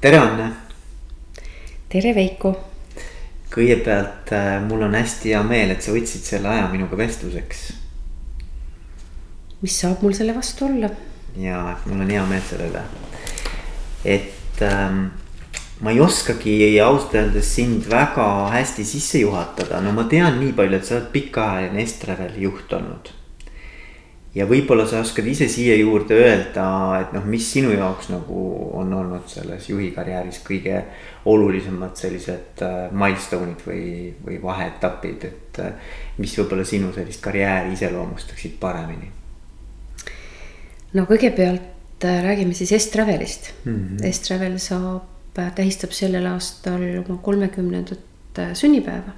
tere, Anne. tere, Veiko. kõigepealt äh, mul on hästi hea meel, et sa võtsid selle aja minuga vestluseks. mis saab mul selle vastu olla? ja, mul on hea meel selle üle. et ähm, ma ei oskagi ausalt öeldes sind väga hästi sisse juhatada, no ma tean nii palju, et sa oled pikaajaline Estreveli juht olnud ja võib-olla sa oskad ise siia juurde öelda, et noh, mis sinu jaoks nagu on olnud selles juhi karjääris kõige olulisemad sellised äh, milstone'id või, või vaheetapid, et äh, mis võib-olla sinu sellist karjääri iseloomustaksid paremini? no kõigepealt äh, räägime siis S-Travelist mm. -hmm. S-Travel saab, tähistab sellel aastal oma kolmekümnendat sünnipäeva.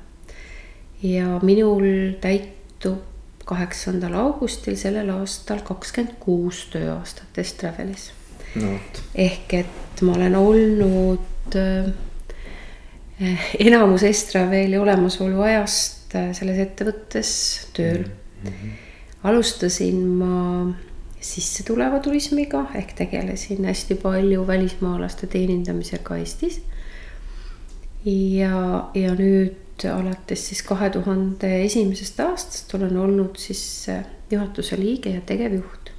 ja minul täitub kaheksandal augustil sellel aastal kakskümmend kuus tööaastat Estravelis no.. ehk et ma olen olnud äh, enamus Estraveli olemasolu ajast äh, selles ettevõttes tööl mm. -hmm. alustasin ma sissetuleva turismiga ehk tegelesin hästi palju välismaalaste teenindamisega Eestis. ja, ja nüüd alates siis kahe tuhande esimesest aastast olen olnud siis äh, juhatuse liige ja tegevjuht.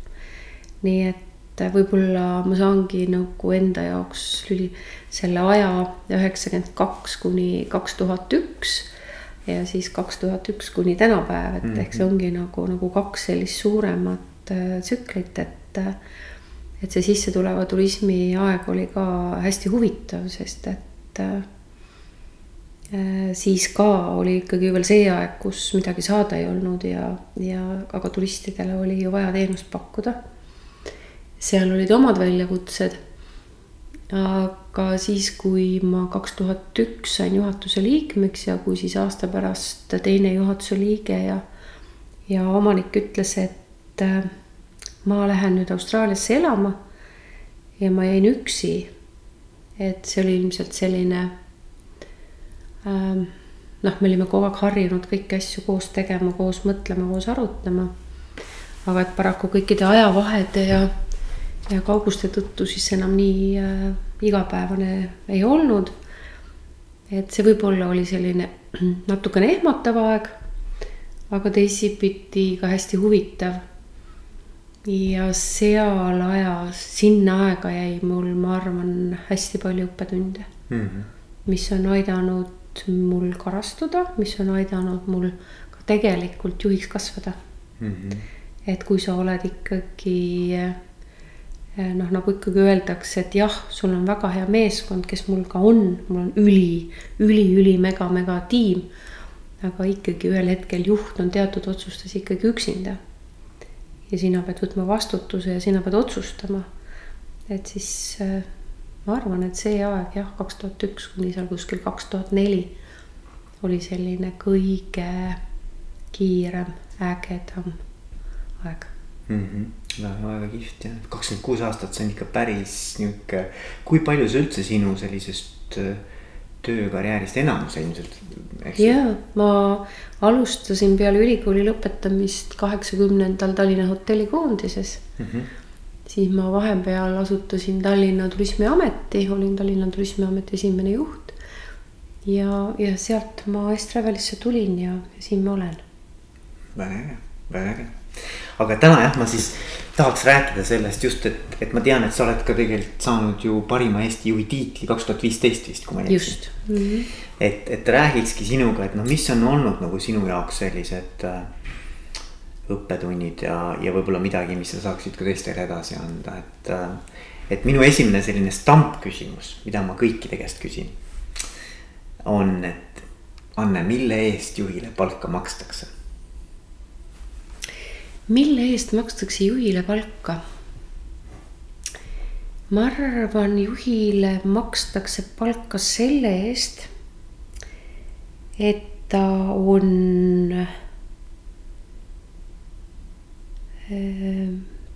nii et äh, võib-olla ma saangi nagu enda jaoks lüli selle aja üheksakümmend kaks kuni kaks tuhat üks ja siis kaks tuhat üks kuni tänapäev, et mm -hmm. ehk see mhm. ongi nagu, nagu kaks sellist suuremat äh, tsüklit, et. et see sissetuleva turismi aeg oli ka hästi huvitav, sest et Äh, siis ka oli ikkagi veel see aeg, kus midagi saada ei olnud ja, ja aga turistidele oli ju vaja teenust pakkuda. seal olid omad väljakutsed. aga siis, kui ma kaks tuhat üks sain juhatuse liikmeks ja kui siis aasta pärast teine juhatuse liige ja, ja omanik ütles, et äh, ma lähen nüüd Austraaliasse elama ja ma jäin üksi. et see oli ilmselt selline noh, me olime kogu aeg harjunud kõiki asju koos tegema, koos mõtlema, koos arutama. aga et paraku kõikide ajavahede ja, ja kauguste tõttu siis enam nii äh, igapäevane ei olnud. et see võib-olla oli selline natukene ehmatav aeg, aga teisipidi ka hästi huvitav. ja seal ajas, sinna aega jäi mul, ma arvan, hästi palju õppetunde mm, -hmm. mis on aidanud mul karastuda, mis on aidanud mul ka tegelikult juhiks kasvada mm. -hmm. et kui sa oled ikkagi eh, noh, nagu ikkagi öeldakse, et jah, sul on väga hea meeskond, kes mul ka on, mul on üli, üli, üli mega, mega tiim. aga ikkagi ühel hetkel juht on teatud otsustes ikkagi üksinda. ja sina pead võtma vastutuse ja sina pead otsustama. et siis äh, ma arvan, et see aeg jah, kaks tuhat üks kuni seal kuskil kaks tuhat neli oli selline kõige kiirem, ägedam aeg mm. -hmm. väga, väga kihvt jah, kakskümmend kuus aastat, see on ikka päris nihuke, kui palju see üldse sinu sellisest äh, töökarjäärist enamus ilmselt? ja ma alustasin peale ülikooli lõpetamist kaheksakümnendal Tallinna hotellikoondises mm. -hmm siis ma vahepeal asutasin Tallinna Turismiameti, olin Tallinna Turismiameti esimene juht. ja, ja sealt ma Estrevelisse tulin ja, ja siin ma olen. väga äge, väga äge. aga täna jah, ma siis tahaks rääkida sellest just, et, et ma tean, et sa oled ka tegelikult saanud ju parima Eesti juhi tiitli kaks tuhat viisteist vist, kui ma ei eksi. Mm -hmm. et, et räägikski sinuga, et noh, mis on olnud nagu sinu jaoks sellised äh, õppetunnid ja, ja võib-olla midagi, mis sa saaksid ka teistele edasi anda, et. et minu esimene selline stampküsimus, mida ma kõikide käest küsin. on, et Anne, mille eest juhile palka makstakse? mille eest makstakse juhile palka? ma arvan, juhile makstakse palka selle eest, et ta on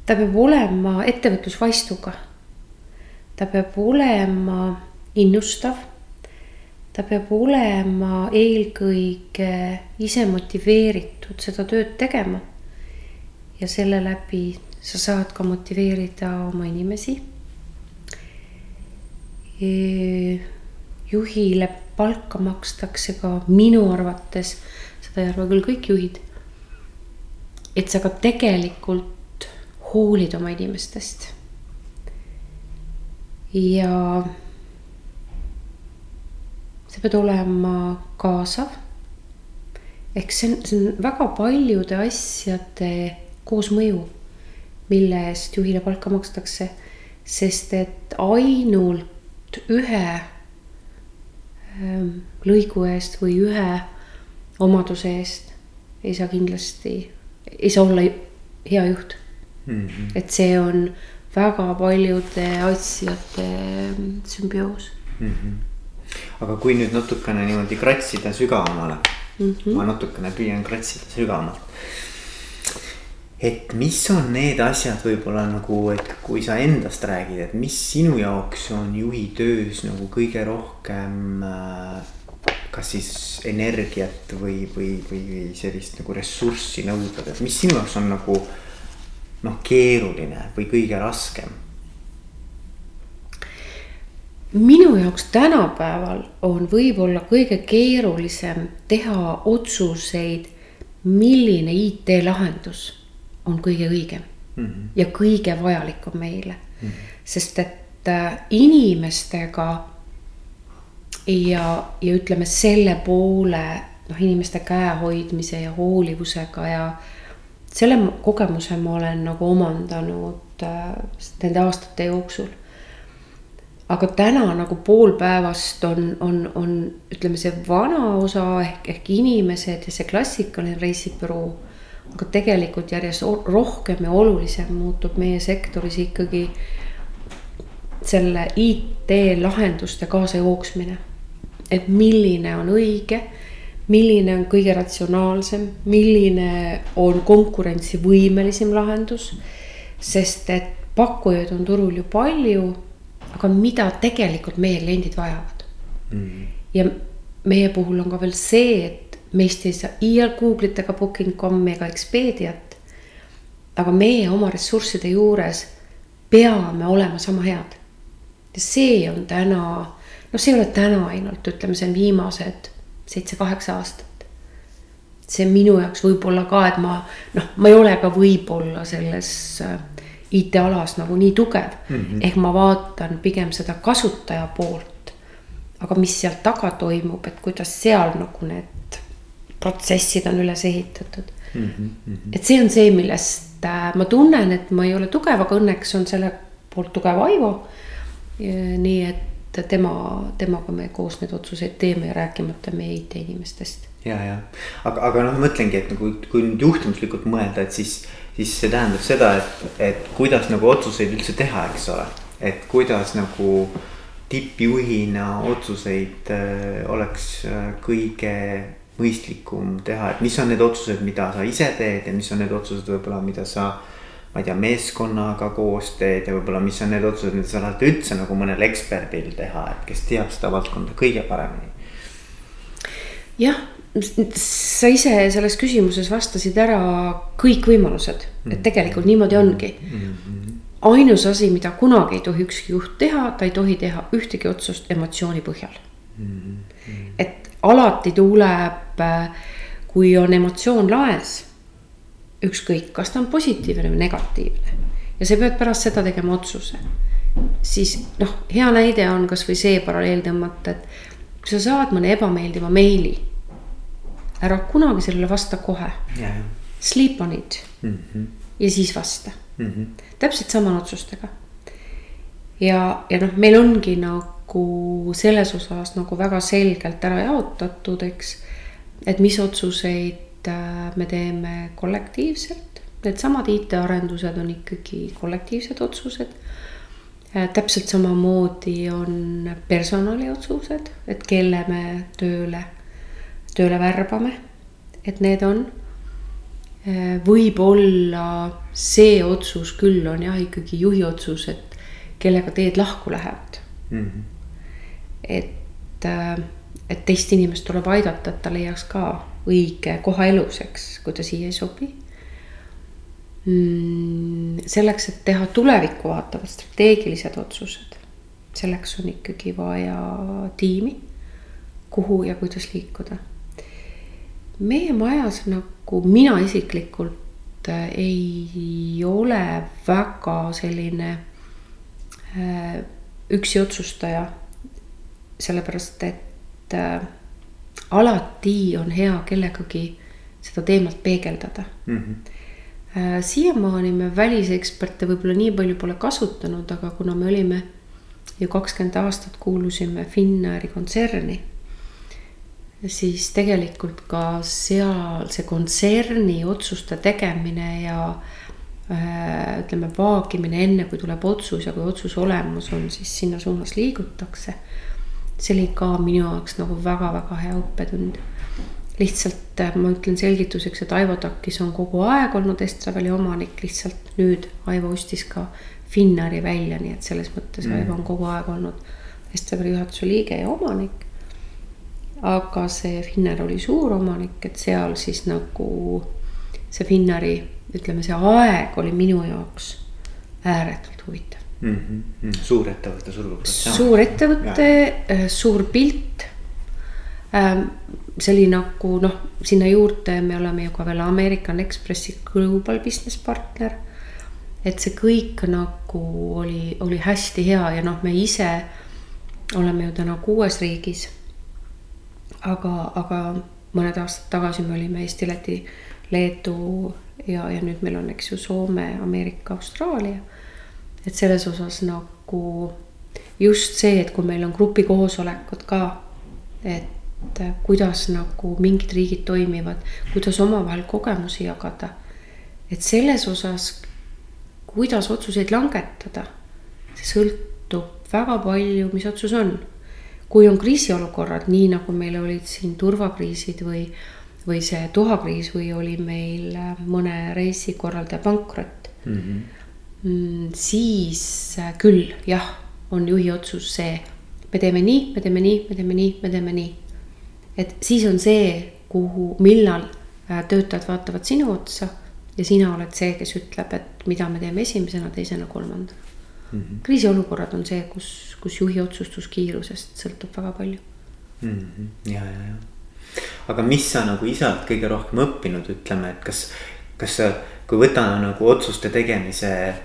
ta peab olema ettevõtlusvaistuga. ta peab olema innustav. ta peab olema eelkõige ise motiveeritud seda tööd tegema. ja selle läbi sa saad ka motiveerida oma inimesi. juhile palka makstakse ka minu arvates, seda ei arva küll kõik juhid. Et sa ka tegelikult hoolid oma inimestest. ja sa pead olema kaasav. ehk see on, see on väga paljude asjade koosmõju, mille eest juhile palka makstakse. sest et ainult ühe ähm, lõigu eest või ühe omaduse eest ei saa kindlasti, ei saa olla hea juht mm. -hmm. et see on väga paljude asjade sümbioos mm. -hmm aga kui nüüd natukene niimoodi kratsida sügavamale mm, -hmm. ma natukene püüan kratsida sügavamalt. et mis on need asjad võib-olla nagu, et kui sa endast räägid, et mis sinu jaoks on juhi töös nagu kõige rohkem äh, kas siis energiat või, või, või sellist nagu ressurssi nõudvad, et mis sinu jaoks on nagu noh, keeruline või kõige raskem minu jaoks tänapäeval on võib-olla kõige keerulisem teha otsuseid, milline IT-lahendus on kõige õigem mm -hmm. ja kõige vajalikum meile mm. -hmm. sest et äh, inimestega ja, ja ütleme selle poole noh, inimeste käehoidmise ja hoolivusega ja selle kogemuse ma olen nagu omandanud äh, nende aastate jooksul aga täna nagu poolpäevast on, on, on ütleme, see vana osa ehk, ehk inimesed ja see klassikaline reisibüroo. aga tegelikult järjest rohkem ja olulisem muutub meie sektoris ikkagi selle IT lahenduste kaasajooksmine. Et milline on õige, milline on kõige ratsionaalsem, milline on konkurentsivõimelisem lahendus. sest et pakkujaid on turul ju palju aga mida tegelikult meie kliendid vajavad mm. -hmm. ja meie puhul on ka veel see, et meist ei saa iial Google'it ega booking.com ega Expediat. aga meie oma ressursside juures peame olema sama head. ja see on täna, noh, see ei ole täna ainult, ütleme, see on viimased seitse-kaheksa aastat. see minu jaoks võib-olla ka, et ma noh, ma ei ole ka võib-olla selles äh, IT-alas nagu nii tugev mm. -hmm. ehk ma vaatan pigem seda kasutaja poolt. aga mis seal taga toimub, et kuidas seal nagu need protsessid on üles ehitatud mm. -hmm. et see on see, millest äh, ma tunnen, et ma ei ole tugev, aga õnneks on selle poolt tugev Aivo. nii et tema, temaga me koos neid otsuseid teeme rääkimata meie IT-inimestest. ja, ja aga, aga noh, mõtlengi, et nagu kui nüüd juhtimuslikult mõelda, et siis siis see tähendab seda, et, et kuidas nagu otsuseid üldse teha, eks ole. et kuidas nagu tippjuhina otsuseid äh, oleks äh, kõige mõistlikum teha, et mis on need otsused, mida sa ise teed ja mis on need otsused võib-olla, mida sa. Ma ei tea, meeskonnaga koos teed ja võib-olla, mis on need otsused, mida sa tahad üldse nagu mõnel eksperdil teha, et kes teab seda valdkonda kõige paremini. jah sa ise selles küsimuses vastasid ära kõik võimalused, et tegelikult niimoodi ongi. ainus asi, mida kunagi ei tohi ükski juht teha, ta ei tohi teha ühtegi otsust emotsiooni põhjal. et alati tuleb, kui on emotsioon laes, ükskõik, kas ta on positiivne või negatiivne ja sa pead pärast seda tegema otsuse. siis noh, hea näide on kasvõi see paralleel tõmmata, et kui sa saad mõne ebameeldiva meili ära kunagi sellele vasta kohe. Sleep on it mm -hmm. ja siis vasta mm. -hmm. täpselt sama on otsustega. ja, ja noh, meil ongi nagu selles osas nagu väga selgelt ära jaotatud, eks. et mis otsuseid me teeme kollektiivselt, needsamad IT-arendused on ikkagi kollektiivsed otsused äh, täpselt samamoodi on personali otsused, et kelle me tööle tööle värbame, et need on. Äh, võib-olla see otsus küll on jah, ikkagi juhi otsus, et kellega teed lahku lähevad mm. -hmm. et, äh, et teist inimest tuleb aidata, et ta leiaks ka õige koha elus, eks, kui ta siia ei sobi mm,. selleks, et teha tulevikku vaatavad strateegilised otsused, selleks on ikkagi vaja tiimi, kuhu ja kuidas liikuda. meie majas nagu mina isiklikult äh, ei ole väga selline äh, üksi otsustaja. sellepärast, et äh, alati on hea kellegagi seda teemat peegeldada mm. -hmm. siiamaani me väliseksperte võib-olla nii palju pole kasutanud, aga kuna me olime ju kakskümmend aastat kuulusime Finnairi kontserni. siis tegelikult ka seal see kontserni otsuste tegemine ja äh, ütleme, vaagimine enne, kui tuleb otsus ja kui otsus olemas on, siis sinna suunas liigutakse. See oli ka minu jaoks nagu väga-väga hea õppetund lihtsalt äh, ma ütlen selgituseks, et Aivo Takkis on kogu aeg olnud Estraveli omanik, lihtsalt nüüd Aivo ostis ka Finnari välja, nii et selles mõttes mm. Aivo on kogu aeg olnud Estraveli juhatuse liige ja omanik. aga see Finnar oli suur omanik, et seal siis nagu see Finnari, ütleme, see aeg oli minu jaoks ääretult huvitav mm. -hmm. suur ettevõte, suur korporatsioon. suur ettevõte, äh, suur pilt ähm, see oli nagu noh, sinna juurde me oleme ju ka veel American Expressi global business partner. et see kõik nagu oli, oli hästi hea ja noh, me ise oleme ju täna kuues riigis. aga, aga mõned aastad tagasi me olime Eesti, Läti, Leedu ja, ja nüüd meil on, eks ju, Soome, Ameerika, Austraalia. Et selles osas nagu just see, et kui meil on grupikoosolekud ka, et äh, kuidas nagu mingid riigid toimivad, kuidas omavahel kogemusi jagada. et selles osas, kuidas otsuseid langetada, see sõltub väga palju, mis otsus on. kui on kriisiolukorrad, nii nagu meil olid siin turvakriisid või, või see tuhakriis või oli meil äh, mõne reisikorraldaja pankrot mm. -hmm. Siis äh, küll jah, on juhi otsus see, me teeme nii, me teeme nii, me teeme nii, me teeme nii et siis on see, kuhu, millal äh, töötajad vaatavad sinu otsa ja sina oled see, kes ütleb, et mida me teeme esimesena, teisena, kolmandana mm -hmm.. kriisiolukorrad on see, kus, kus juhi otsustuskiirusest sõltub väga palju mm. -hmm. ja, ja, ja, aga mis sa nagu isalt kõige rohkem õppinud, ütleme, et kas, kas sa, kui võtame nagu otsuste tegemise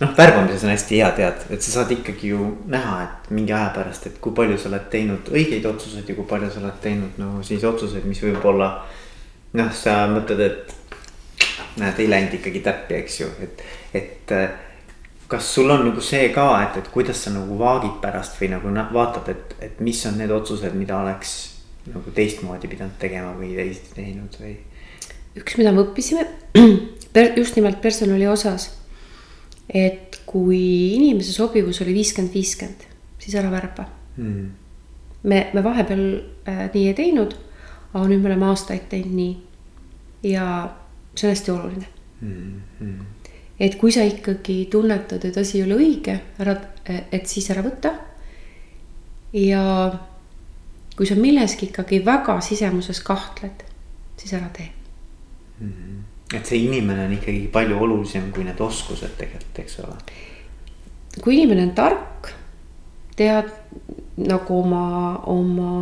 noh, värbamises on hästi hea tead, et sa saad ikkagi ju näha, et mingi aja pärast, et kui palju sa oled teinud õigeid otsuseid ja kui palju sa oled teinud no siis otsuseid, mis võib-olla. noh, sa mõtled, et näed, ei läinud ikkagi täppi, eks ju, et, et. kas sul on nagu see ka, et, et kuidas sa nagu vaagid pärast või nagu vaatad, et, et mis on need otsused, mida oleks nagu teistmoodi pidanud tegema või teisiti teinud või? üks, mida me õppisime just nimelt personali osas et kui inimese sobivus oli viiskümmend, viiskümmend, siis ära värba mm.. me, me vahepeal äh, nii ei teinud, aga nüüd me oleme aastaid teinud nii. ja see on hästi oluline mm. -hmm. et kui sa ikkagi tunnetad, et asi ei ole õige, ära, et siis ära võta. ja kui sa milleski ikkagi väga sisemuses kahtled, siis ära tee mm. -hmm et see inimene on ikkagi palju olulisem kui need oskused tegelikult, eks ole. kui inimene on tark, tead nagu oma, oma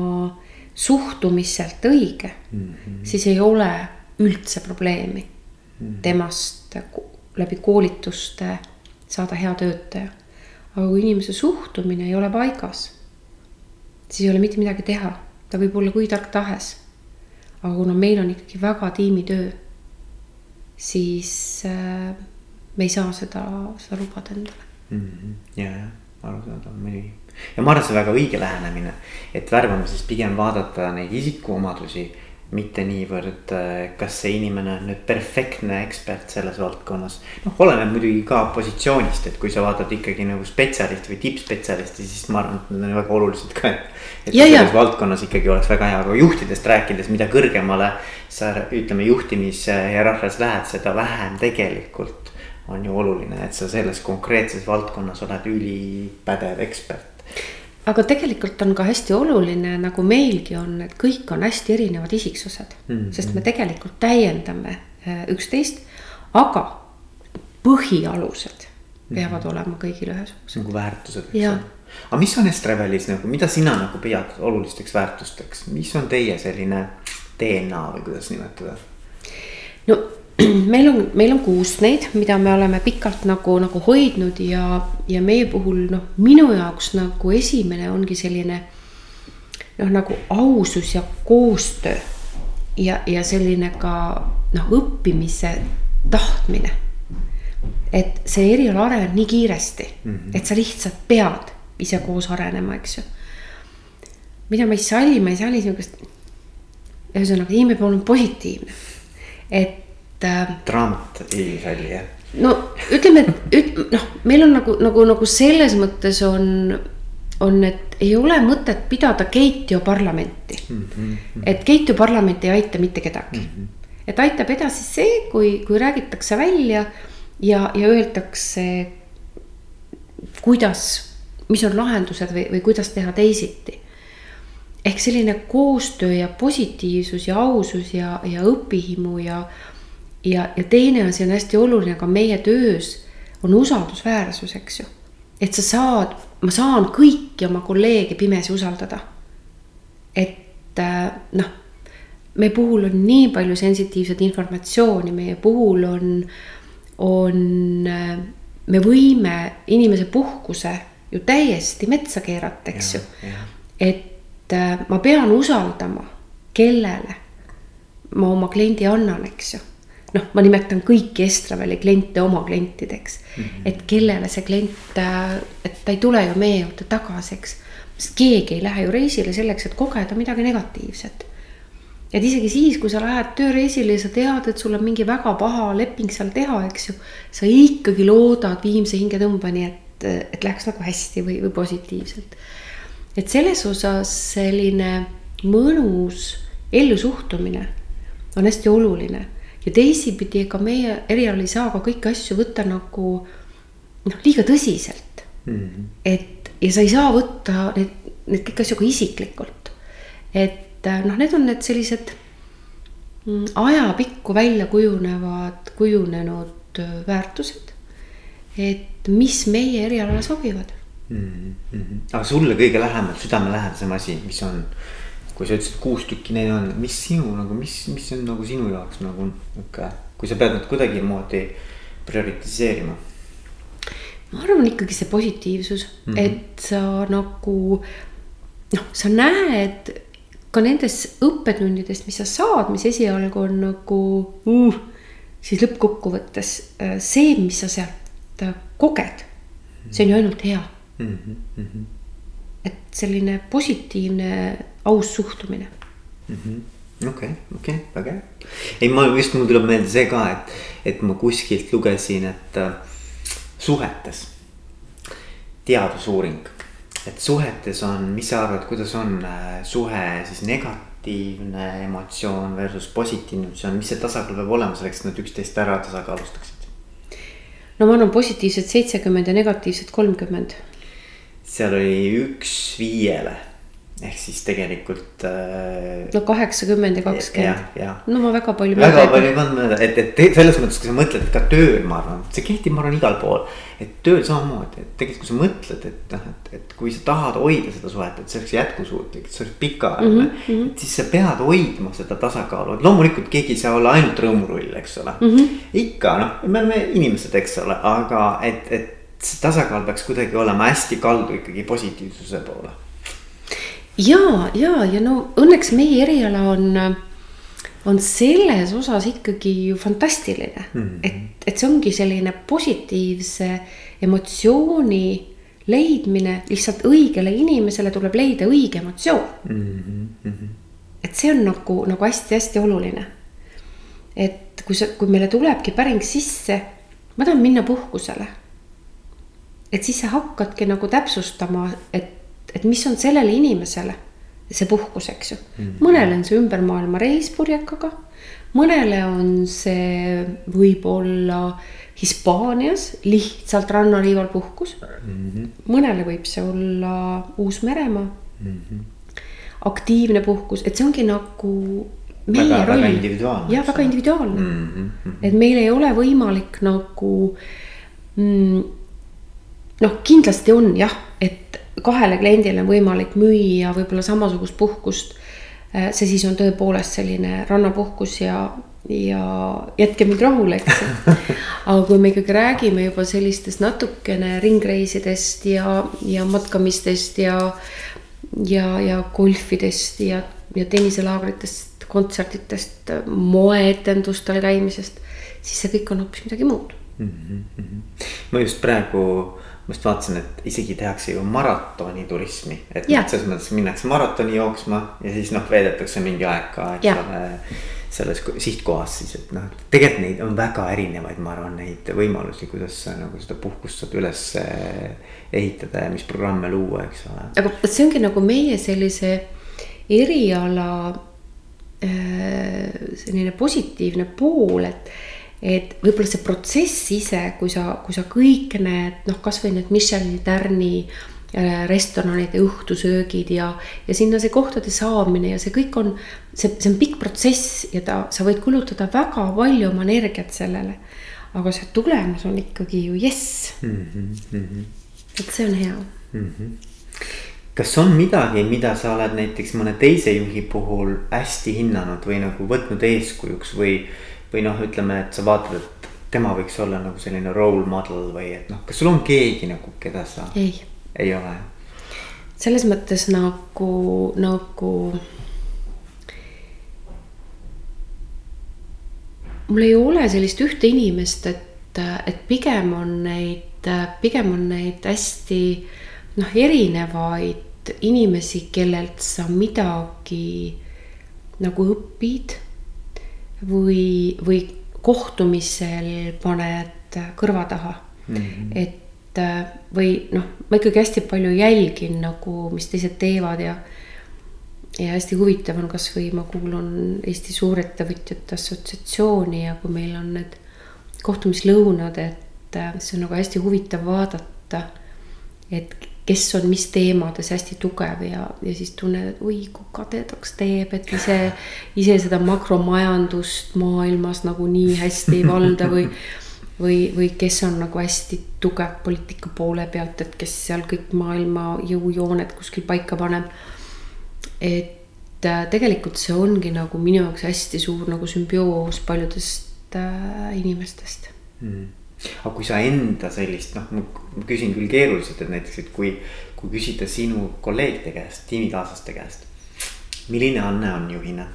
suhtumiselt õige mm, -hmm. siis ei ole üldse probleemi mm -hmm. temast läbi koolituste saada hea töötaja. aga kui inimese suhtumine ei ole paigas, siis ei ole mitte midagi teha, ta võib olla kui tark tahes. aga kuna meil on ikkagi väga tiimitöö siis äh, me ei saa seda, seda lubada endale mm. -hmm. ja, ja arusaadav muidugi. ja ma arvan, et see on väga õige lähenemine, et värbamises pigem vaadata neid isikuomadusi mitte niivõrd, äh, kas see inimene on nüüd perfektne ekspert selles valdkonnas. noh, oleneb muidugi ka positsioonist, et kui sa vaatad ikkagi nagu spetsialisti või tippspetsialisti, siis ma arvan, et need on väga olulised ka. et ja, selles ja. valdkonnas ikkagi oleks väga hea, aga juhtidest rääkides, mida kõrgemale sa ütleme juhtimishierarhias lähed, seda vähem tegelikult on ju oluline, et sa selles konkreetses valdkonnas oled ülipädev ekspert aga tegelikult on ka hästi oluline, nagu meilgi on, et kõik on hästi erinevad isiksused mm, -hmm. sest me tegelikult täiendame äh, üksteist, aga põhialused peavad olema kõigil ühesugused. nagu väärtused, eks ole. aga mis on Estrevelis nagu, mida sina nagu pead olulisteks väärtusteks, mis on teie selline DNA või kuidas nimetada? no meil on, meil on kuus neid, mida me oleme pikalt nagu, nagu hoidnud ja, ja meie puhul noh, minu jaoks nagu esimene ongi selline noh, nagu ausus ja koostöö. ja, ja selline ka noh, õppimise tahtmine. et see eriala areneb nii kiiresti mm, -hmm. et sa lihtsalt pead ise koos arenema, eks ju. mida ma ei salli, ma ei salli sihukest, ühesõnaga peab olema positiivne, et äh, draamat ei salli jah? no ütleme, et üt, noh, meil on nagu, nagu, nagu selles mõttes on, on, et ei ole mõtet pidada Keitio parlamenti mm. -hmm. et Keitio parlament ei aita mitte kedagi mm. -hmm. et aitab edasi see, kui, kui räägitakse välja ja, ja öeldakse, kuidas, mis on lahendused või, või kuidas teha teisiti. Ehk selline koostöö ja positiivsus ja ausus ja, ja õpihimu ja ja, ja teine asi on hästi oluline ka meie töös on usaldusväärsus, eks ju. et sa saad, ma saan kõiki oma kolleege pimesi usaldada. et äh, noh, meie puhul on nii palju sensitiivset informatsiooni, meie puhul on, on, äh, me võime inimese puhkuse ju täiesti metsa keerata, eks ju. et äh, ma pean usaldama, kellele ma oma kliendi annan, eks ju noh, ma nimetan kõiki Estraveli kliente oma klientideks mm. -hmm. et kellele see klient, et ta ei tule ju meie juurde tagasi, eks. sest keegi ei lähe ju reisile selleks, et kogeda midagi negatiivset. et isegi siis, kui sa lähed tööreisile ja sa tead, et sul on mingi väga paha leping seal teha, eks ju. sa ikkagi loodad viimse hingetõmbeni, et, et läheks nagu hästi või, või positiivselt. Et selles osas selline mõnus ellusuhtumine on hästi oluline ja teisipidi, ega meie erialal ei saa ka kõiki asju võtta nagu noh, liiga tõsiselt mm. -hmm. et ja sa ei saa võtta neid, neid kõiki asju ka isiklikult. et noh, need on need sellised mm, ajapikku välja kujunevad, kujunenud äh, väärtused. et mis meie erialale sobivad mm. -hmm. aga sulle kõige lähemalt südamelähedasem asi, mis on kui sa ütlesid kuus tükki neid on, mis sinu nagu, mis, mis on nagu sinu jaoks nagu nihuke, kui sa pead nüüd kuidagimoodi prioritiseerima? ma arvan ikkagi see positiivsus mm, -hmm. et sa nagu noh, sa näed ka nendes õppetundidest, mis sa saad, mis esialgu on nagu uh, siis lõppkokkuvõttes äh, see, mis sa sealt äh, koged, see on ju ainult hea mm. -hmm. et selline positiivne aus suhtumine mm. okei, okei, väga hea. ei, ma just, mul tuleb meelde see ka, et, et ma kuskilt lugesin, et äh, suhetes, teadusuuring, et suhetes on, mis sa arvad, kuidas on äh, suhe siis negatiivne emotsioon versus positiivne emotsioon, mis see tasakaal peab olema selleks, et nad üksteist ära tasakaalustaksid? no ma arvan positiivset seitsekümmend ja negatiivset kolmkümmend. Seal oli üks viiele ehk siis tegelikult äh,. no kaheksakümmend ja kakskümmend. no ma väga palju. väga palju ei pannud mööda, et, et selles mõttes, kui sa mõtled ka tööl, ma arvan, see kehtib, ma arvan, igal pool. et tööl samamoodi, et tegelikult, kui sa mõtled, et noh, et, et kui sa tahad hoida seda suhet, et see oleks jätkusuutlik, et see oleks pikaajaline mm. -hmm. siis sa pead hoidma seda tasakaalu, et loomulikult keegi ei saa olla ainult rõõmurull, eks ole mm. -hmm. ikka noh, me oleme inimesed, eks ole, aga et, et see tasakaal peaks kuidagi olema hästi kaldu ikkagi positiivsuse poole ja, ja, ja no õnneks meie eriala on, on selles osas ikkagi ju fantastiline mm. -hmm. et, et see ongi selline positiivse emotsiooni leidmine, lihtsalt õigele inimesele tuleb leida õige emotsioon mm. -hmm. et see on nagu, nagu hästi-hästi oluline. et kui sa, kui meile tulebki päring sisse, ma tahan minna puhkusele. Et siis sa hakkadki nagu täpsustama, et et mis on sellele inimesele see puhkus, eks ju mm. -hmm. mõnele on see ümber maailma reis purjekaga, mõnele on see võib-olla Hispaanias lihtsalt rannariival puhkus mm. -hmm. mõnele võib see olla Uus-Meremaa mm. -hmm. aktiivne puhkus, et see ongi nagu meie väga, roll. väga individuaalne. jah, väga individuaalne mm. -hmm. et meil ei ole võimalik nagu mm, noh, kindlasti on jah, et kahele kliendile on võimalik müüa võib-olla samasugust puhkust. Äh, see siis on tõepoolest selline rannapuhkus ja, ja jätke mind rahule, eks aga kui me ikkagi räägime juba sellistest natukene ringreisidest ja, ja matkamistest ja, ja, ja golfidest ja, ja tenniselaagritest, kontsertidest, moeetendustel käimisest, siis see kõik on hoopis midagi muud mm. -hmm. ma just praegu, ma just vaatasin, et isegi tehakse ju maratoniturismi, et noh, selles mõttes minnakse maratoni jooksma ja siis noh, veedetakse mingi aeg ka, eks ole selles sihtkohas siis, et noh, tegelikult neid on väga erinevaid, ma arvan, neid võimalusi, kuidas sa nagu seda puhkust saad üles ehitada ja mis programme luua, eks ole. aga see ongi nagu meie sellise eriala äh, selline positiivne pool, et et võib-olla see protsess ise, kui sa, kui sa kõik need noh, kasvõi need Michelini tärni äh, restoranid ja õhtusöögid ja, ja sinna see kohtade saamine ja see kõik on, see, see on pikk protsess ja ta, sa võid kulutada väga palju oma energiat sellele. aga see tulemus on ikkagi ju jess mm. -hmm. et see on hea mm. -hmm. kas on midagi, mida sa oled näiteks mõne teise juhi puhul hästi hinnanud või nagu võtnud eeskujuks või või noh, ütleme, et sa vaatad, et tema võiks olla nagu selline role model või et noh, kas sul on keegi nagu, keda sa. ei. ei ole. selles mõttes nagu, nagu. mul ei ole sellist ühte inimest, et, et pigem on neid, pigem on neid hästi noh, erinevaid inimesi, kellelt sa midagi nagu õpid või, või kohtumisel paned kõrva taha mm. -hmm. et äh, või noh, ma ikkagi hästi palju jälgin nagu, mis teised teevad ja. ja hästi huvitav on, kasvõi ma kuulun Eesti Suurettevõtjate Assotsiatsiooni ja kui meil on need kohtumislõunad, et äh, see on nagu hästi huvitav vaadata. et kes on mis teemades hästi tugev ja, ja siis tunned, et oi kui kadedaks teeb, et ise, ise seda makromajandust maailmas nagu nii hästi ei valda või. või, või kes on nagu hästi tugev poliitika poole pealt, et kes seal kõik maailma jõujooned kuskil paika paneb. et äh, tegelikult see ongi nagu minu jaoks hästi suur nagu sümbioos paljudest äh, inimestest mm aga kui sa enda sellist noh, ma küsin küll keeruliselt, et näiteks, et kui, kui küsida sinu kolleegide käest, tiimikaaslaste käest. milline Anne on juhina,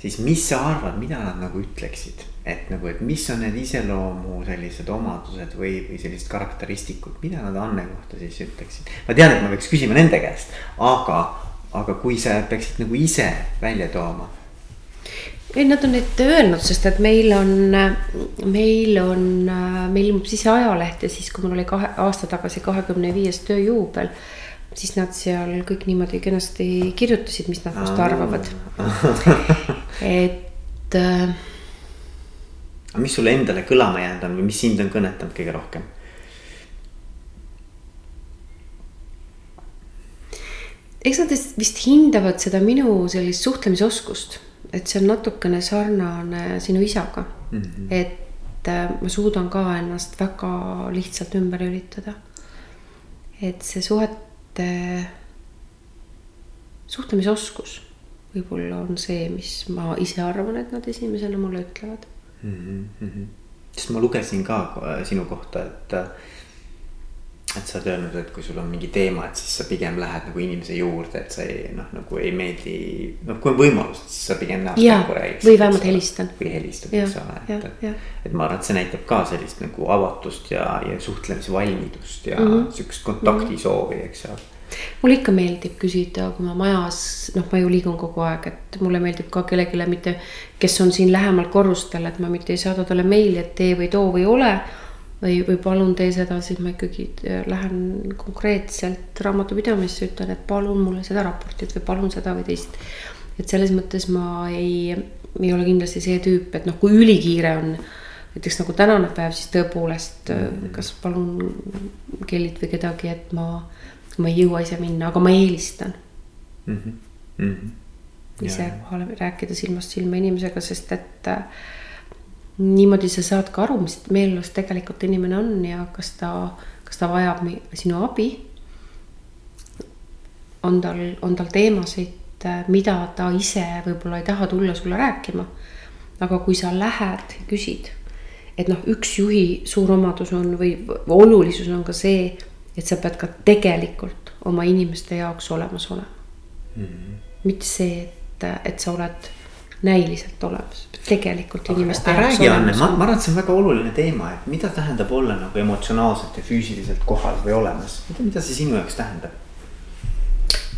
siis mis sa arvad, mida nad nagu ütleksid, et nagu, et mis on need iseloomu sellised omadused või, või sellised karakteristikud, mida nad Anne kohta siis ütleksid. ma tean, et ma peaks küsima nende käest, aga, aga kui sa peaksid nagu ise välja tooma ei, nad on neid öelnud, sest et meil on, meil on, meil ilmub siis ajaleht ja siis, kui mul oli kahe aasta tagasi kahekümne viies tööjuubel. siis nad seal kõik niimoodi kenasti kirjutasid, mis nad minust arvavad. et äh,. aga mis sulle endale kõlama jäänud on või mis sind on kõnetanud kõige rohkem? eks nad vist hindavad seda minu sellist suhtlemisoskust et see on natukene sarnane sinu isaga mm. -hmm. et äh, ma suudan ka ennast väga lihtsalt ümber lülitada. et see suhete, suhtlemisoskus võib-olla on see, mis ma ise arvan, et nad esimesena mulle ütlevad mm. -hmm. sest ma lugesin ka äh, sinu kohta, et äh, et sa oled öelnud, et kui sul on mingi teema, et siis sa pigem lähed nagu inimese juurde, et sa ei noh, nagu ei meeldi. noh, kui on võimalus, siis sa pigem näost näkku räägid. või vähemalt helistan. või helistad, eks ole, et, et ma arvan, et see näitab ka sellist nagu avatust ja, ja suhtlemisvalmidust ja mm -hmm. sihukest kontaktisoovi, eks ole mulle ikka meeldib küsida, kui ma majas, noh, ma ju liigun kogu aeg, et mulle meeldib ka kellelegi mitte, kes on siin lähemal korrustel, et ma mitte ei saada talle meili, et tee või too või ole või, või palun tee seda, siis ma ikkagi äh, lähen konkreetselt raamatupidamisse, ütlen, et palun mulle seda raportit või palun seda või teist. et selles mõttes ma ei, ei ole kindlasti see tüüp, et noh, kui ülikiire on. näiteks nagu tänane päev, siis tõepoolest mm, -hmm. kas palun kellid või kedagi, et ma, ma ei jõua ise minna, aga ma eelistan mm. -hmm. Mm -hmm. ise kohale rääkida silmast silma inimesega, sest et äh, niimoodi sa saad ka aru, mis meelelust tegelikult inimene on ja kas ta, kas ta vajab sinu abi. on tal, on tal teemasid, mida ta ise võib-olla ei taha tulla sulle rääkima. aga kui sa lähed, küsid, et noh, üks juhi suur omadus on või olulisus on ka see, et sa pead ka tegelikult oma inimeste jaoks olemas olema mm. -hmm. mitte see, et, et sa oled näiliselt olemas, tegelikult inimeste aga jaoks räägi Anne, olemas ma, ma arvan, et see on väga oluline teema, et mida tähendab olla nagu emotsionaalselt ja füüsiliselt kohal või olemas, mida, see sinu jaoks tähendab?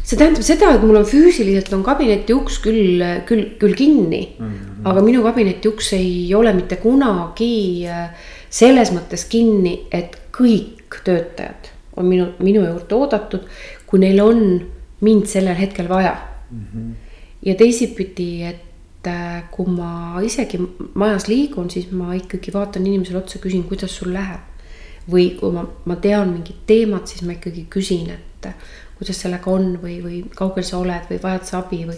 see tähendab seda, et mul on füüsiliselt on kabineti uks küll, küll, küll kinni mm. -hmm. aga minu kabineti uks ei ole mitte kunagi äh, selles mõttes kinni, et kõik töötajad on minu, minu juurde oodatud, kui neil on mind sellel hetkel vaja mm. -hmm. ja teisipidi, et kui ma isegi majas liigun, siis ma ikkagi vaatan inimesele otsa, küsin, kuidas sul läheb. või kui ma, ma tean mingit teemat, siis ma ikkagi küsin, et äh, kuidas sellega on või, või kaugel sa oled või vajad sa abi või.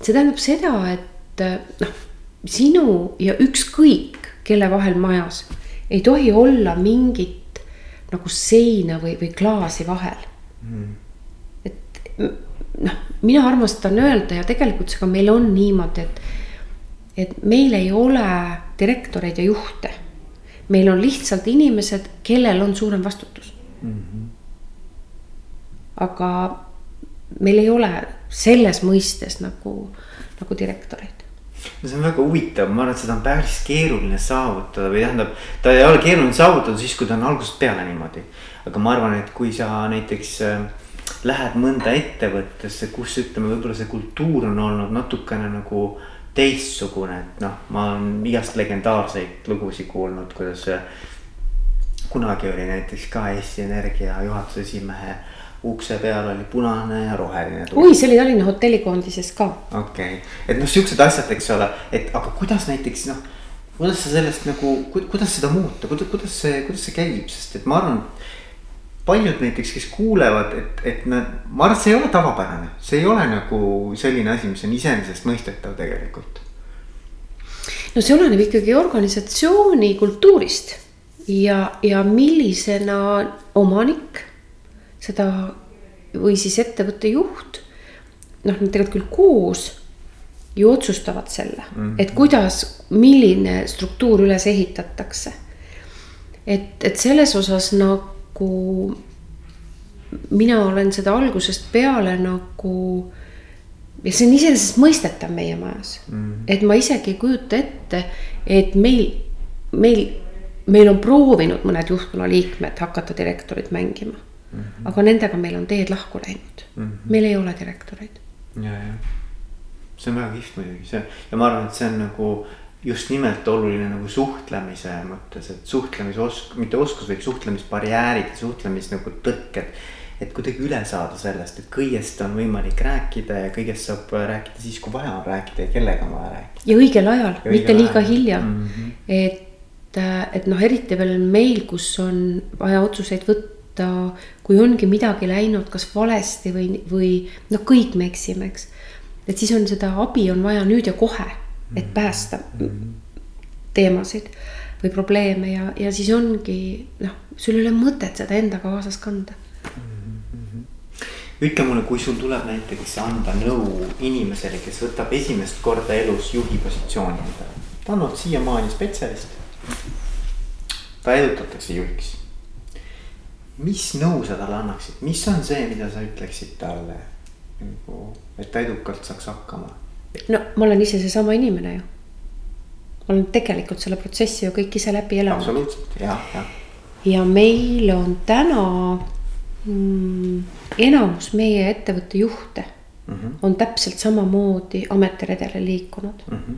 see tähendab seda, et äh, noh, sinu ja ükskõik kelle vahel majas ei tohi olla mingit nagu seina või, või klaasi vahel mm.. et noh, mina armastan öelda ja tegelikult see ka meil on niimoodi, et, et meil ei ole direktoreid ja juhte. meil on lihtsalt inimesed, kellel on suurem vastutus mm. -hmm. aga meil ei ole selles mõistes nagu, nagu direktoreid no see on väga huvitav, ma arvan, et seda on päris keeruline saavutada või tähendab, ta ei ole keeruline saavutada siis, kui ta on algusest peale niimoodi. aga ma arvan, et kui sa näiteks äh, lähed mõnda ettevõttesse, kus ütleme, võib-olla see kultuur on olnud natukene nagu teistsugune, et noh, ma olen igast legendaarseid lugusid kuulnud, kuidas. kunagi oli näiteks ka Eesti Energia juhatuse esimehe ukse peal oli punane ja roheline. oi, see oli Tallinna hotellikoondises ka. okei okay., et noh, siuksed asjad, eks ole, et aga kuidas näiteks noh, kuidas sa sellest nagu, kuidas seda muuta, kuidas, see, kuidas see käib, sest et ma arvan paljud näiteks, kes kuulevad, et, et nad, ma arvan, et see ei ole tavapärane, see ei ole nagu selline asi, mis on iseenesestmõistetav tegelikult. no see oleneb ikkagi organisatsiooni kultuurist ja, ja millisena omanik seda või siis ettevõtte juht. noh, nad tegelikult küll koos ju otsustavad selle mm, -hmm. et kuidas, milline struktuur üles ehitatakse. et, et selles osas nagu nagu mina olen seda algusest peale nagu ja see on iseenesestmõistetav meie majas mm.. et ma isegi ei kujuta ette, et meil, meil, meil on proovinud mõned juhtkonna liikmed hakata direktorit mängima mm. -hmm. aga nendega meil on teed lahku läinud mm. -hmm. meil ei ole direktoreid. ja, ja see on väga kihvt muidugi see ja ma arvan, et see on nagu just nimelt oluline nagu suhtlemise mõttes, et suhtlemisosk-, mitte oskus, vaid suhtlemisbarjäärid, suhtlemis nagu tõkked. et kuidagi üle saada sellest, et kõigest on võimalik rääkida ja kõigest saab rääkida siis, kui vaja on rääkida ja kellega on vaja rääkida. ja õigel ajal, mitte liiga hilja mm. -hmm. et, et noh, eriti veel meil, kus on vaja otsuseid võtta, kui ongi midagi läinud kas valesti või, või noh, kõik me eksime, eks. et siis on seda abi on vaja nüüd ja kohe et päästa teemasid või probleeme ja, ja siis ongi noh, sul ei ole mõtet seda enda kaasas kanda. ütle mulle, kui sul tuleb näiteks anda nõu inimesele, kes võtab esimest korda elus juhi positsiooni endale, ta on olnud siiamaani spetsialist. ta edutatakse juhiks. mis nõu sa talle annaksid, mis on see, mida sa ütleksid talle nagu, et ta edukalt saaks hakkama no ma olen ise seesama inimene ju. ma olen tegelikult selle protsessi ju kõik ise läbi elanud. absoluutselt ja, ja. ja meil on täna mm, enamus meie ettevõtte juhte mm -hmm. on täpselt samamoodi ametiredele liikunud mm. -hmm.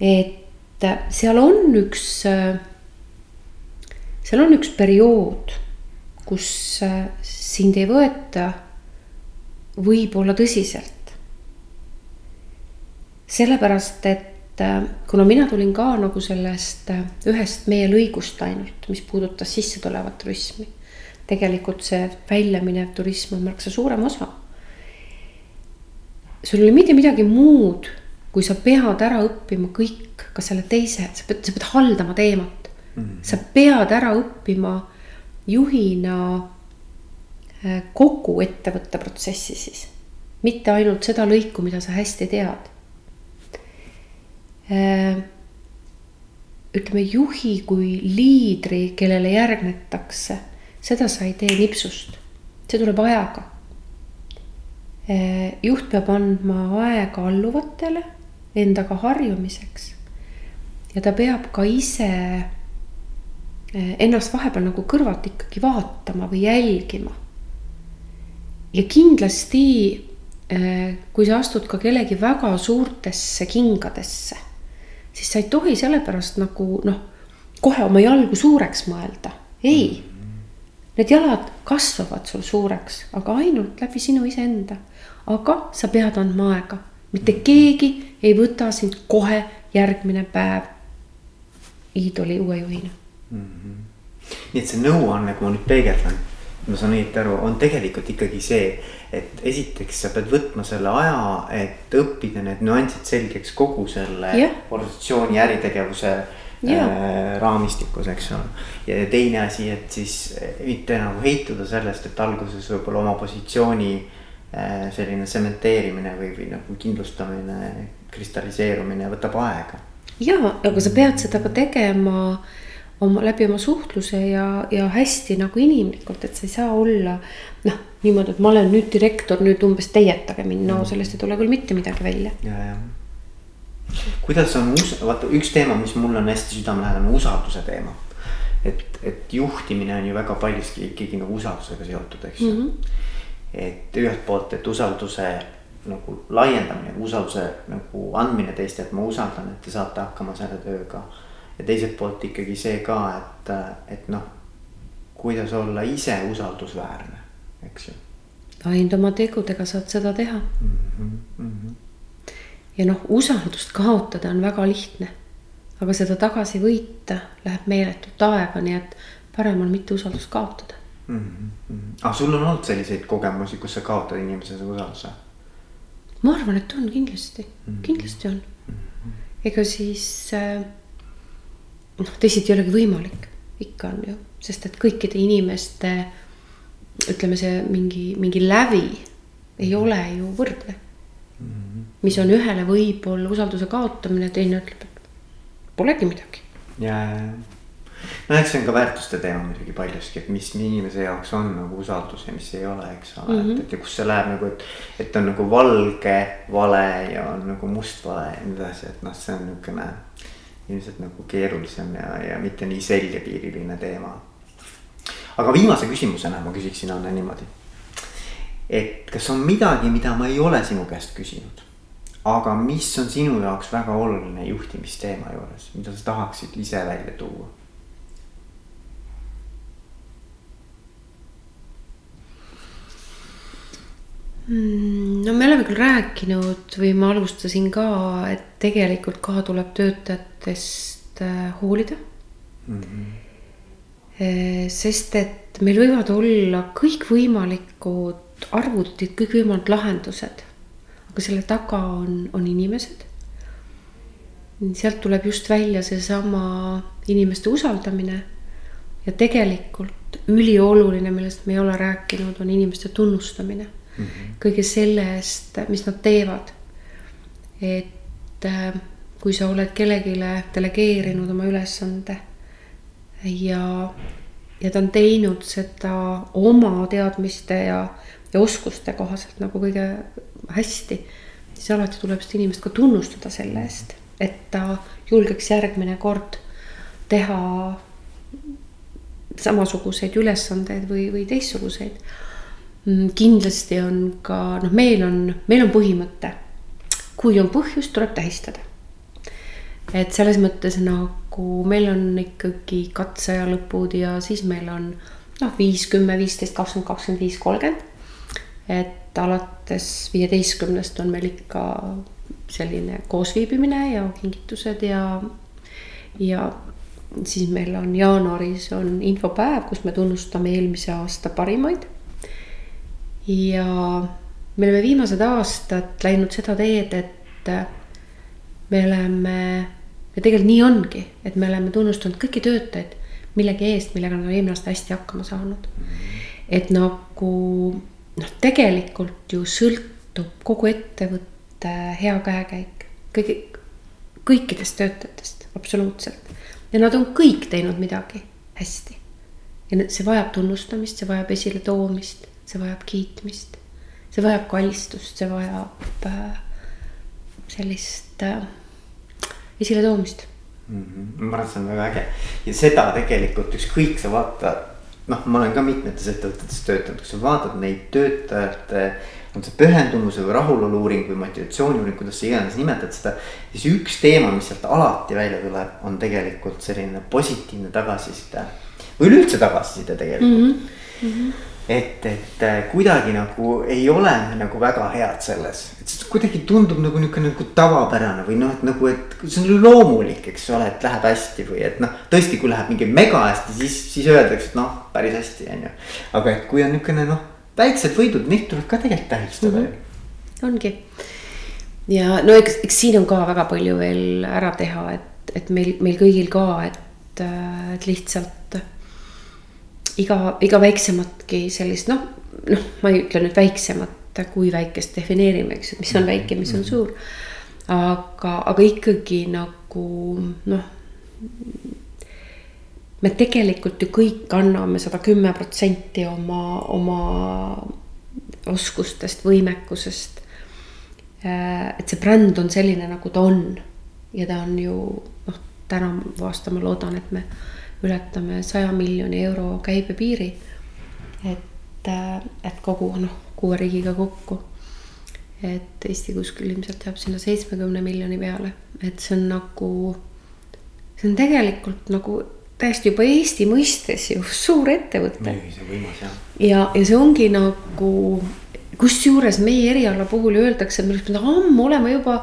et äh, seal on üks, äh, seal on üks periood, kus äh, sind ei võeta võib-olla tõsiselt sellepärast, et äh, kuna mina tulin ka nagu sellest äh, ühest meie lõigust ainult, mis puudutas sissetulevat turismi. tegelikult see väljaminev turism on märksa suurem osa. sul ei ole mitte midagi muud, kui sa pead ära õppima kõik, ka selle teise, sa pead, sa pead haldama teemat mm. -hmm. sa pead ära õppima juhina äh, kogu ettevõtte protsessi siis. mitte ainult seda lõiku, mida sa hästi tead. Äh, ütleme juhi kui liidri, kellele järgnetakse, seda sa ei tee nipsust, see tuleb ajaga. Äh, juht peab andma aega alluvatele endaga harjumiseks. ja ta peab ka ise Eh, ennast vahepeal nagu kõrvalt ikkagi vaatama või jälgima. ja kindlasti, kui sa astud ka kellegi väga suurtesse kingadesse, siis sa ei tohi sellepärast nagu noh, kohe oma jalgu suureks mõelda, ei. Need jalad kasvavad sul suureks, aga ainult läbi sinu iseenda. aga sa pead andma aega, mitte keegi ei võta sind kohe järgmine päev iidoli uue juhina mm. -hmm. nii et see nõuanne, kui ma nüüd peegeldan, ma saan õieti aru, on tegelikult ikkagi see, et esiteks sa pead võtma selle aja, et õppida need nüansid selgeks kogu selle yeah. organisatsiooni äritegevuse yeah. äh, raamistikus, eks ole. ja teine asi, et siis mitte nagu heituda sellest, et alguses võib-olla oma positsiooni äh, selline sementeerimine või, või nagu kindlustamine, kristalliseerumine võtab aega. ja, aga sa pead seda ka tegema oma läbi oma suhtluse ja, ja hästi nagu inimlikult, et sa ei saa olla. noh, niimoodi, et ma olen nüüd direktor, nüüd umbes teietage mind, no mm. sellest ei tule küll mitte midagi välja. ja, ja. kuidas on, vaata üks teema, mis mulle on hästi südamelähedane, usalduse teema. et, et juhtimine on ju väga paljuski ikkagi nagu usaldusega seotud, eks ju mm -hmm.. et ühelt poolt, et usalduse nagu laiendamine, usalduse nagu andmine teiste, et ma usaldan, et te saate hakkama selle tööga ja teiselt poolt ikkagi see ka, et, et noh, kuidas olla ise usaldusväärne, eks ju. ainult oma tegudega saad seda teha mm. -hmm, mm -hmm. ja noh, usaldust kaotada on väga lihtne. aga seda tagasi võita läheb meeletult aega, nii et parem on mitte usaldust kaotada mm. -hmm. ah, sul on olnud selliseid kogemusi, kus sa kaotad inimese usalduse? ma arvan, et on kindlasti mm, -hmm. kindlasti on mm. -hmm. ega siis äh, noh, teisiti ei olegi võimalik, ikka on ju, sest et kõikide inimeste ütleme, see mingi, mingi lävi ei mhm. ole ju võrdne mm. -hmm. mis on ühele võib-olla usalduse kaotamine, teine ütleb, et polegi midagi. ja, ja, ja no eks see on ka väärtuste teema muidugi paljuski, et mis inimese jaoks on nagu usaldus ja mis ei ole, eks ole mm, -hmm. et, et ja kus see läheb nagu, et. et on nagu valge vale ja on nagu must vale ja nii edasi, et noh, see on niisugune ilmselt nagu keerulisem ja, ja mitte nii selgepiiriline teema. aga viimase küsimusena ma küsiksin Anne niimoodi. et kas on midagi, mida ma ei ole sinu käest küsinud, aga mis on sinu jaoks väga oluline juhtimisteema juures, mida sa tahaksid ise välja tuua? No me oleme küll rääkinud või ma alustasin ka, et tegelikult ka tuleb töötajatest äh, hoolida mm. -hmm. sest et meil võivad olla kõikvõimalikud arvutid, kõikvõimalikud lahendused. aga selle taga on, on inimesed. sealt tuleb just välja seesama inimeste usaldamine. ja tegelikult ülioluline, millest me ei ole rääkinud, on inimeste tunnustamine mm -hmm. kõige selle eest, mis nad teevad. et äh, kui sa oled kellelegi delegeerinud oma ülesande ja, ja ta on teinud seda oma teadmiste ja, ja oskuste kohaselt nagu kõige hästi, siis alati tuleb seda inimest ka tunnustada selle eest, et ta julgeks järgmine kord teha samasuguseid ülesandeid või, või teistsuguseid kindlasti on ka noh, meil on, meil on põhimõte, kui on põhjust, tuleb tähistada. et selles mõttes nagu meil on ikkagi katseaja lõpud ja siis meil on noh, viis, kümme, viisteist, kakskümmend, kakskümmend viis, kolmkümmend. et alates viieteistkümnest on meil ikka selline koosviibimine ja kingitused ja, ja siis meil on jaanuaris on infopäev, kus me tunnustame eelmise aasta parimaid ja me oleme viimased aastad läinud seda teed, et me oleme, ja tegelikult nii ongi, et me oleme tunnustanud kõiki töötajaid, millegi eest, millega nad on eelmine aasta hästi hakkama saanud. et nagu noh, tegelikult ju sõltub kogu ettevõtte hea käekäik kõigi, kõikidest töötajatest absoluutselt. ja nad on kõik teinud midagi hästi. ja see vajab tunnustamist, see vajab esiletoomist, see vajab kiitmist, see vajab kalistust, see vajab äh, sellist äh, esiletoomist mm. -hmm. ma arvan, et see on väga äge ja seda tegelikult ükskõik sa vaata, noh, ma olen ka mitmetes ettevõtetes töötanud, kui sa vaatad neid töötajate. on see pühendumuse või rahulolu uuring või motivatsiooni uuring, kuidas sa iganes nimetad seda. siis üks teema, mis sealt alati välja tuleb, on tegelikult selline positiivne tagasiside või üleüldse tagasiside tegelikult mm. -hmm et, et äh, kuidagi nagu ei ole nagu väga head selles, et see kuidagi tundub nagu niisugune nagu tavapärane või noh, et nagu, et see on loomulik, eks ole, et läheb hästi või et noh. tõesti, kui läheb mingi mega hästi, siis, siis öeldakse, et noh, päris hästi, on ju. aga et kui on niisugune noh, väiksed võidud, neid tuleb ka tegelikult tähistada mm -hmm.. ongi ja no eks, eks siin on ka väga palju veel ära teha, et, et meil, meil kõigil ka, et, et lihtsalt iga, iga väiksematki sellist noh, noh, ma ei ütle nüüd väiksemat, kui väikest defineerime, eks ju, mis on väike, mis on mhm. suur. aga, aga ikkagi nagu noh. me tegelikult ju kõik anname sada kümme protsenti oma, oma oskustest, võimekusest. et see bränd on selline, nagu ta on ja ta on ju noh, tänavu aasta ma loodan, et me ületame saja miljoni euro käibepiiri. et, äh, et kogu noh, kuue riigiga kokku. et Eesti kuskil ilmselt jääb sinna seitsmekümne miljoni peale, et see on nagu, see on tegelikult nagu täiesti juba Eesti mõistes ju suur ettevõte. ja, ja see ongi nagu, kusjuures meie eriala puhul ju öeldakse, et me oleks pidanud ammu olema juba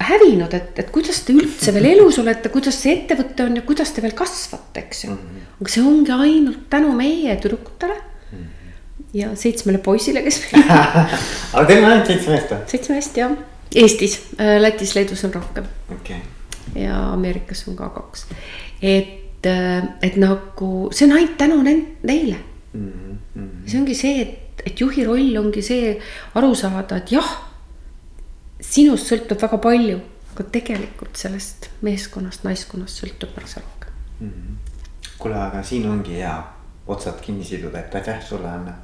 hävinud, et, et kuidas te üldse veel elus olete, kuidas see ettevõte on ja kuidas te veel kasvate, eks ju. -hmm. aga see ongi ainult tänu meie tüdrukutele. -hmm. ja seitsmele poisile, kes meil aga teil on ainult seitse meest või? seitse meest jah, Eestis, äh, Lätis, Leedus on rohkem okay.. ja Ameerikas on ka kaks, et, äh, et nagu see on ainult tänu neile mm. -hmm. see ongi see, et, et juhi roll ongi see aru saada, et jah sinust sõltub väga palju, aga tegelikult sellest meeskonnast, naiskonnast sõltub märksa rohkem. Mm -hmm.. kuule, aga siin ongi hea otsad kinni siduda, et aitäh sulle, Anne